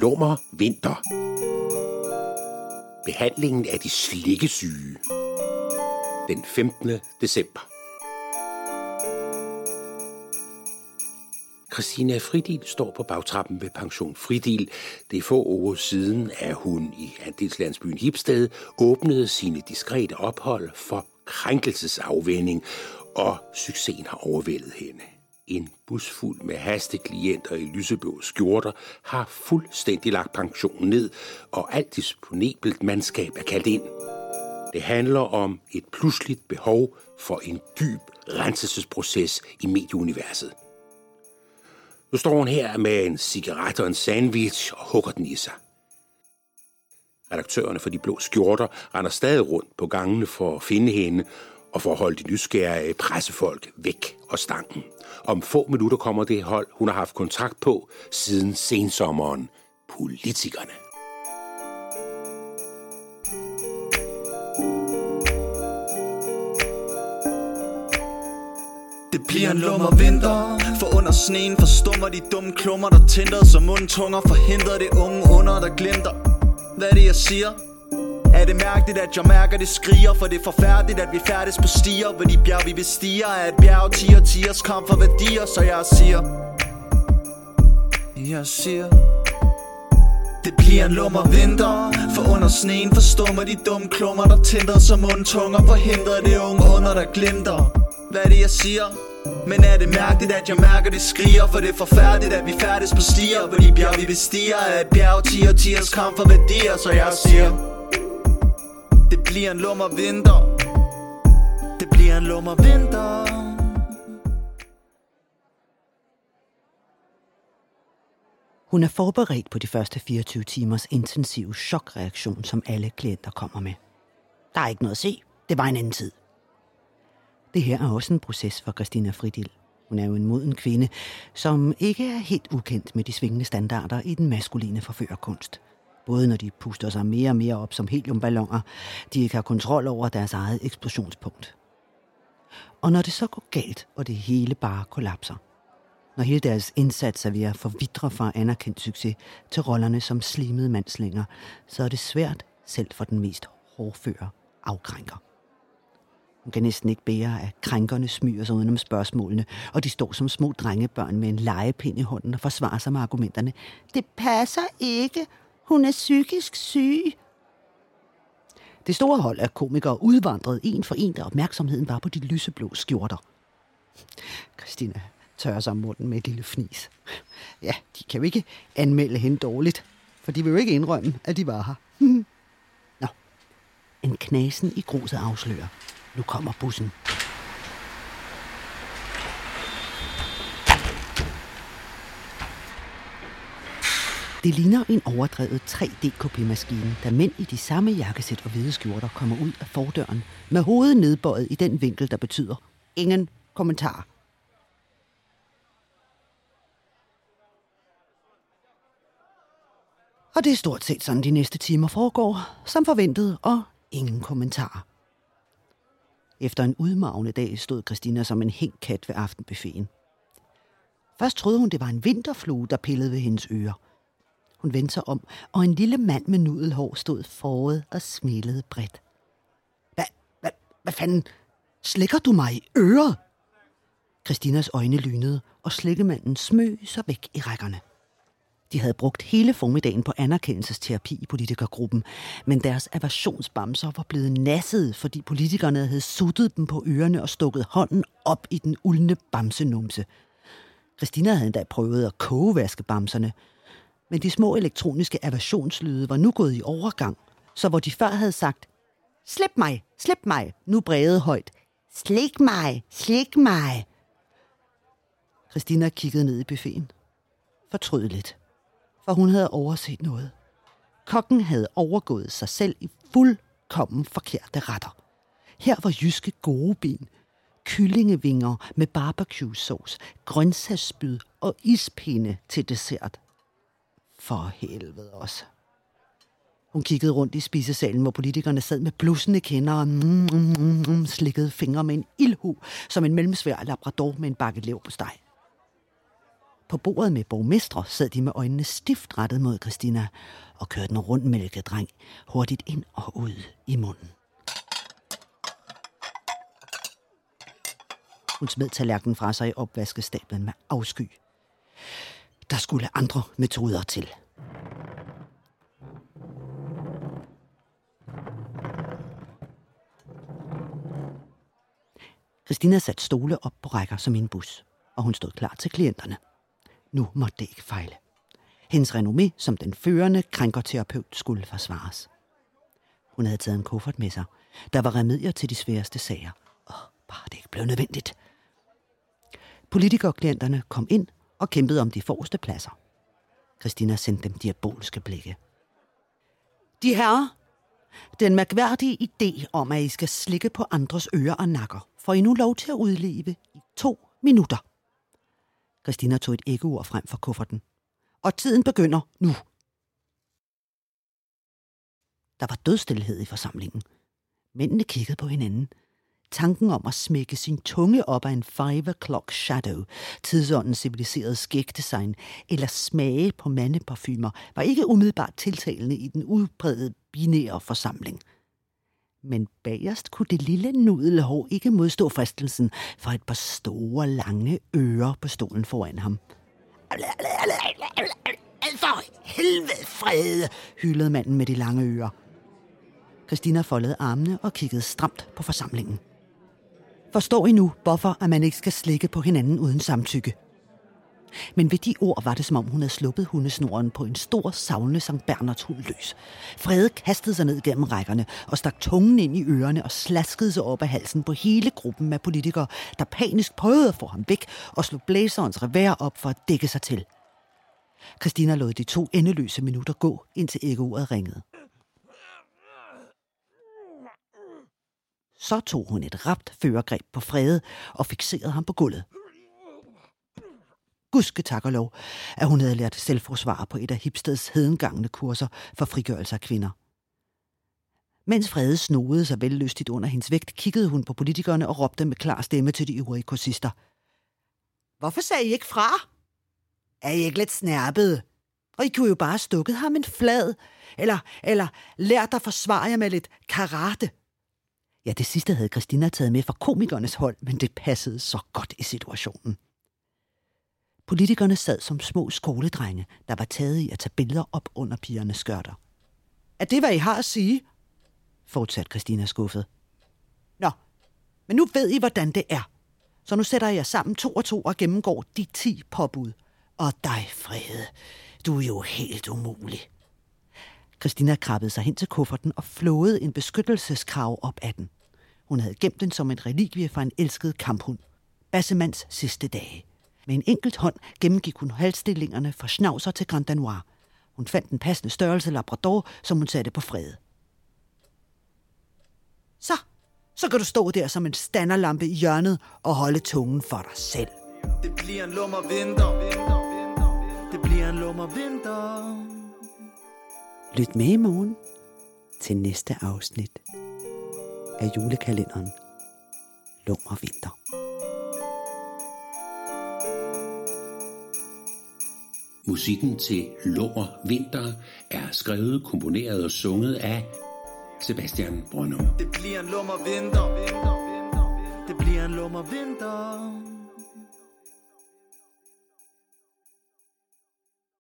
Lummer Vinter. Behandlingen af de slikkesyge. Den 15. december. Christina Fridil står på bagtrappen ved pension Fridil. Det er få år siden, at hun i andelslandsbyen Hipsted åbnede sine diskrete ophold for krænkelsesafvænding, og succesen har overvældet hende. En bus fuld med hasteklienter i lyseblå skjorter har fuldstændig lagt pensionen ned, og alt disponibelt mandskab er kaldt ind. Det handler om et pludseligt behov for en dyb renselsesproces i medieuniverset. Nu står hun her med en cigaret og en sandwich og hugger den i sig. Redaktørerne for de blå skjorter render stadig rundt på gangene for at finde hende og for at holde de nysgerrige pressefolk væk og stanken. Om få minutter kommer det hold, hun har haft kontrakt på siden sensommeren. Politikerne. Det bliver en lummer vinter For under sneen forstummer de dumme klummer Der tænder som mundtunger Forhindrer det unge under der glimter Hvad er det jeg siger? Er det mærkeligt at jeg mærker det skriger? For det er forfærdeligt at vi færdes på stier. Hvor de bjerg vi bestiger Er et bjerg tiger tiers kamp for værdier. Så jeg siger Jeg siger det bliver en lummer vinter. For under sneen forstummer de dumme klummer Der tænder som mundtunger. Forhindrer det unge under der glimter. Hvad er det jeg siger? Men er det mærkeligt at jeg mærker det skriger? For det er forfærdeligt at vi færdes på stier. Hvor de bjerg vi bestiger Er et bjerg tiger tiers kamp for værdier. Så jeg siger det bliver en lummer vinter Det bliver en lummer vinter Hun er forberedt på de første 24 timers intensiv chokreaktion, som alle klienter kommer med. Der er ikke noget at se. Det var en anden tid. Det her er også en proces for Christina Fridil. Hun er jo en moden kvinde, som ikke er helt ukendt med de svingende standarder i den maskuline forførerkunst. Både når de puster sig mere og mere op som heliumballoner, de ikke har kontrol over deres eget eksplosionspunkt. Og når det så går galt, og det hele bare kollapser. Når hele deres indsats er ved at forvidre fra anerkendt succes til rollerne som slimede mandslinger, så er det svært selv for den mest hårdføre afkrænker. Hun kan næsten ikke bære, at krænkerne smyger sig udenom spørgsmålene, og de står som små drengebørn med en legepind i hånden og forsvarer sig med argumenterne. Det passer ikke. Hun er psykisk syg. Det store hold af komikere udvandrede en for en, da opmærksomheden var på de lyseblå skjorter. Christina tørrer sig om munden med et lille fnis. Ja, de kan jo ikke anmelde hende dårligt, for de vil jo ikke indrømme, at de var her. Nå, en knasen i gruset afslører. Nu kommer bussen. Det ligner en overdrevet 3D-kopimaskine, da mænd i de samme jakkesæt og hvide skjorter kommer ud af fordøren med hovedet nedbøjet i den vinkel, der betyder ingen kommentar. Og det er stort set sådan, de næste timer foregår, som forventet og ingen kommentar. Efter en udmavende dag stod Christina som en hængt kat ved aftenbuffeten. Først troede hun, det var en vinterflue, der pillede ved hendes ører. Hun vendte sig om, og en lille mand med nudelhår stod foråret og smilede bredt. Hvad, hvad, hvad fanden? Slikker du mig i øret? Christinas øjne lynede, og slikkemanden smøg sig væk i rækkerne. De havde brugt hele formiddagen på anerkendelsesterapi i politikergruppen, men deres aversionsbamser var blevet nasset, fordi politikerne havde suttet dem på ørerne og stukket hånden op i den uldne bamsenumse. Christina havde endda prøvet at kogevaske bamserne, men de små elektroniske aversionslyde var nu gået i overgang, så hvor de før havde sagt, slip mig, slip mig, nu brede højt, slik mig, slik mig. Christina kiggede ned i buffeten. Fortrød lidt for hun havde overset noget. Kokken havde overgået sig selv i fuldkommen forkerte retter. Her var jyske gode ben, kyllingevinger med barbecue-sauce, grøntsagsspyd og ispinde til dessert. For helvede også. Hun kiggede rundt i spisesalen, hvor politikerne sad med blussende kender og mm, mm, mm, mm, mm slikkede fingre med en ildhu, som en mellemsvær labrador med en bakke lev på steg. På bordet med borgmestre sad de med øjnene stift rettet mod Christina og kørte den rundmælkedreng hurtigt ind og ud i munden. Hun smed tallerkenen fra sig i opvaskestablen med afsky. Der skulle andre metoder til. Christina satte stole op på rækker som en bus, og hun stod klar til klienterne. Nu måtte det ikke fejle. Hendes renommé som den førende krænkerterapeut skulle forsvares. Hun havde taget en kuffert med sig. Der var remedier til de sværeste sager. Åh, bare det ikke blev nødvendigt. Politikerklienterne kom ind og kæmpede om de forreste pladser. Christina sendte dem diabolske blikke. De herrer, den mærkværdige idé om, at I skal slikke på andres ører og nakker, får I nu lov til at udleve i to minutter. Christina tog et æggeord frem for kufferten. Og tiden begynder nu. Der var dødstilhed i forsamlingen. Mændene kiggede på hinanden. Tanken om at smække sin tunge op af en five o'clock shadow, tidsåndens civiliserede skægdesign, eller smage på mandeparfumer, var ikke umiddelbart tiltalende i den udbredte binære forsamling. Men bagerst kunne det lille nudelhår ikke modstå fristelsen for et par store, lange ører på stolen foran ham. For helvede frede, hyldede manden med de lange ører. Christina foldede armene og kiggede stramt på forsamlingen. Forstår I nu, hvorfor at man ikke skal slikke på hinanden uden samtykke? Men ved de ord var det, som om hun havde sluppet hundesnoren på en stor, savlende Sankt Bernards hund løs. Frede kastede sig ned gennem rækkerne og stak tungen ind i ørerne og slaskede sig op af halsen på hele gruppen af politikere, der panisk prøvede at få ham væk og slog blæserens revær op for at dække sig til. Christina lod de to endeløse minutter gå, indtil æggeordet ringede. Så tog hun et rapt førergreb på Frede og fixerede ham på gulvet. Gudske tak og lov, at hun havde lært selvforsvar på et af Hipsteds hedengangende kurser for frigørelse af kvinder. Mens Frede snodede sig vellystigt under hendes vægt, kiggede hun på politikerne og råbte med klar stemme til de øvrige kursister. Hvorfor sagde I ikke fra? Er I ikke lidt snærpede? Og I kunne jo bare have stukket ham en flad, eller, eller lært at forsvare jer med lidt karate. Ja, det sidste havde Christina taget med fra komikernes hold, men det passede så godt i situationen. Politikerne sad som små skoledrenge, der var taget i at tage billeder op under pigernes skørter. Er det, hvad I har at sige? fortsatte Christina skuffet. Nå, men nu ved I, hvordan det er. Så nu sætter jeg sammen to og to og gennemgår de ti påbud. Og dig, Frede, du er jo helt umulig. Christina krabbede sig hen til kufferten og flåede en beskyttelseskrav op af den. Hun havde gemt den som en relikvie fra en elsket kamphund. Bassemands sidste dage. Med en enkelt hånd gennemgik hun halvstillingerne fra schnauzer til Grand Danois. Hun fandt en passende størrelse labrador, som hun satte på fred. Så, så kan du stå der som en standerlampe i hjørnet og holde tungen for dig selv. Det bliver en lummer vinter. Det bliver en lummer vinter. Lyt med i morgen til næste afsnit af julekalenderen Lummer Vinter. Musikken til Lummer Vinter er skrevet, komponeret og sunget af Sebastian Brønum. Det bliver en lummer vinter. Det bliver en lummer vinter.